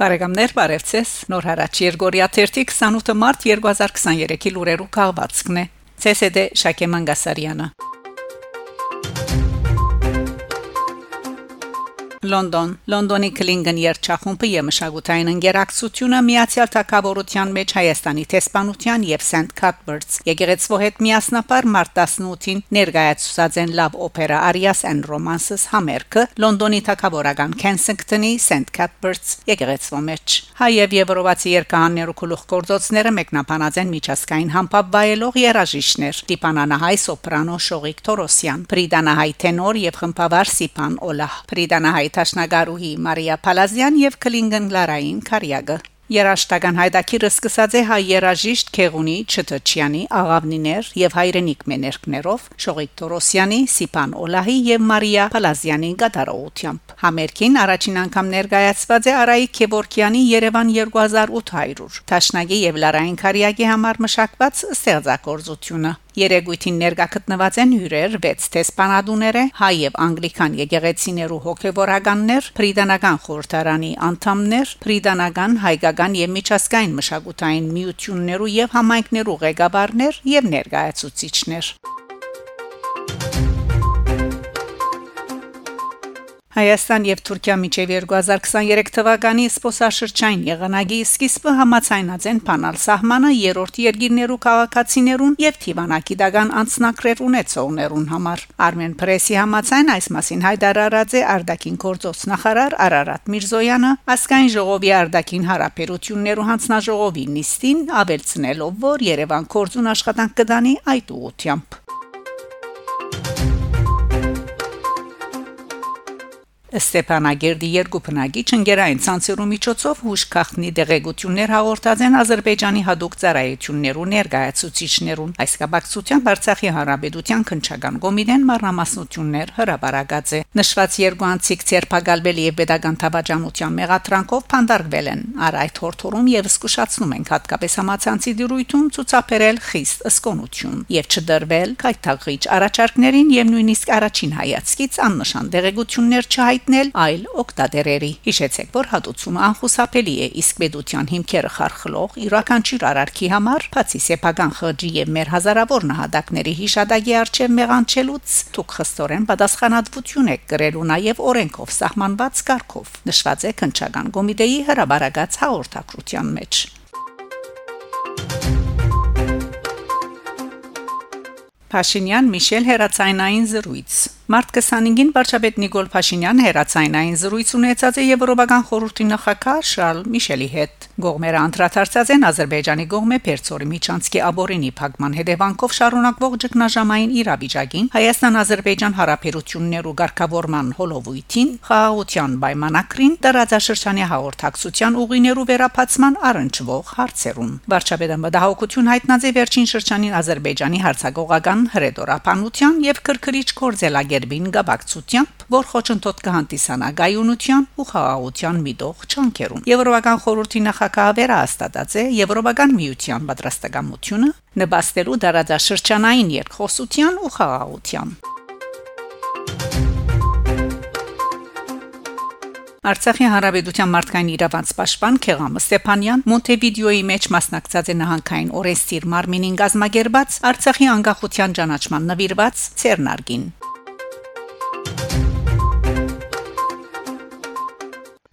Բարեկամներ, բարևձեզ։ Նոր հարաճ Երգորիա 28 մարտ 2023-ի լուրերու քաղվածքն է։ ՑՍԴ Շակե Մանգասարյանը Լոնդոն Լոնդոնի Կլինգեն երթախումբը եւ մշակութային ինտերակցիոնը միացյալ թակավորության մեջ Հայաստանի տեսփանության եւ Սենտ Կաթբերտս եկեղեցվո հետ միասնապար մարտ 18-ին ներկայացուցած են Love Opera Arias and Romances համերգը Լոնդոնի թակավորական Kensington-ի Սենտ Կաթբերտս եկեղեցվո մեջ հայ եւ եվրոպացի երկհաններու գլուխ գործոցները մեկնաբանած են միջազգային համբավ վայելող երաժիշտներ Տիպանանահայ սոպրանո Շողիկ Թորոսյան Պրիդանահայ տենոր եւ խմբավար Սիփան Օլահ Պրիդանահայ Տաշնագարուհի Մարիա Փալազյան եւ Կլինգեն Լարային Կարիագը Երաշտական հայդակիրը սկսած է հայ երաժիշտ Քեղունի Չթչյանի աղավնիներ եւ հայրենիք մեներկներով Շողիկ Տորոսյանի, Սիփան Օլահի եւ Մարիա Փալազյանի գդարողությամբ։ Համերգին առաջին անգամ ներկայացված է Արայիկ Քևորքյանի Երևան 2800 Տաշնագի եւ Լարային Քարիագի համար մշակված ստեղծագործությունը։ Երեգույթին ներկա գտնված են հյուրեր 6 տեսփանադուները, հայ եւ անգլիկան եկեղեցիներու հոգեվորականներ, Պրիդանական խորհրդարանի անդամներ, Պրիդանական հայկական եւ միջազգային մշակութային միություններու եւ համայնքներու ղեկավարներ եւ ներկայացուցիչներ։ Հայաստան եւ Թուրքիա միջև 2023 թվականի սփոսաշրջային եղանակի սկիզբը համացայնած են փանալ սահմանը երրորդ երկիրներու քաղաքացիներուն եւ Թիվանակի դական անձնակրեր ունեցողներուն համար։ Armen Press-ի համացայն այս մասին հայտարարած է Արդակին գործոց նախարար Արարատ Միրզոյանը, ասկայն ժողովի Արդակին հարաբերություններու հանձնաժողովի նիստին ավելցնելով, որ Երևան կորձուն աշխատանք կդանի այդ ուղությամբ։ Ստեփանագերդի երկու բնակիչ ընկերային ցանցերու միջոցով հուշ քախնի դեղեցություններ հաղորդած են Ադրբեջանի հadoop ծառայություններու ներկայացուցիչներուն այս կապակցությամբ Արցախի հանրապետության քնչական կոմիտեն մարնամասնություններ հրաբարացած է նշված երկու անցիկ ցերպակալվել եւ pedagogan թավաճանության մեղատրանքով փանդարգվել են առ այդ հորթորում եւ զսկուշացնում են հատկապես համացանցի դյուրույթում ցուցաբերել խիստ ըսկոնություն եւ չդրվել կայթաղիչ առաջարկներին եւ նույնիսկ առաջին հայացքից աննշան դեղեցություններ չհայ հայտնել այլ օկտատերերի։ Հիշեցեք, որ հատուցումը անխուսափելի է, իսկ պետության հիմքերը խարխլող յուրաքանչյուր արարքի համար, բացի սեփական խոջի եւ մեր հազարավոր նահատակների հիշադակի արժեվ մեղանչելուց, դուք խստորեն պատասխանատվություն եք կրելու նաեւ օրենքով սահմանված կարգով։ Նշված է քնչական կոմիտեի հրաբարակած հաղորդակցության մեջ։ Փաշինյան Միշել հերացայնային զրույց Մարտ 25-ին վարչապետ Նիկոլ Փաշինյանը հերացայնային զրույց ունեցած է Եվրոպական խորհրդի նախագահ Շարլ Միշելի հետ։ Գողմերը անդրադարձած են Ադրբեջանի գողմե Պերցորի Միչանսկի աբորինի փակման հետևանքով շարունակվող ճգնաժամային իրավիճակին Հայաստան-Ադրբեջան հարաբերություններու ղեկավարման հոլովույթին խաղաղության պայմանակրին տարածաշրջանի հաղորդակցության ուղիներու վերապացման առնչվող հարցերուն։ Վարչապետը մտահոգություն հայտնած է վերջին շրջանին Ադրբեջանի հարցակողական հրետորապանության եւ քրքրիչ կորձելագեր Սերբին գաբակցությամբ, որ խոչընդոտ կհանդիսանա գայունության ու խաղաղության միտող չանքերուն։ Եվրոպական խորհրդի նախագահը վերահաստատած է Եվրոպական միության պատրաստակամությունը նպաստելու դարաձաշրջանային երկխոսության ու խաղաղության։ Արցախի հանրապետության մարդկային իրավանց պաշտպան Քեղամ Ստեփանյան Մոնտեվիդեոյի մեջ մասնակցած է նահանգային օրենսդիր Մարմինին գազմագերբած Արցախի անկախության ճանաչման նվիրված Ցերնարգին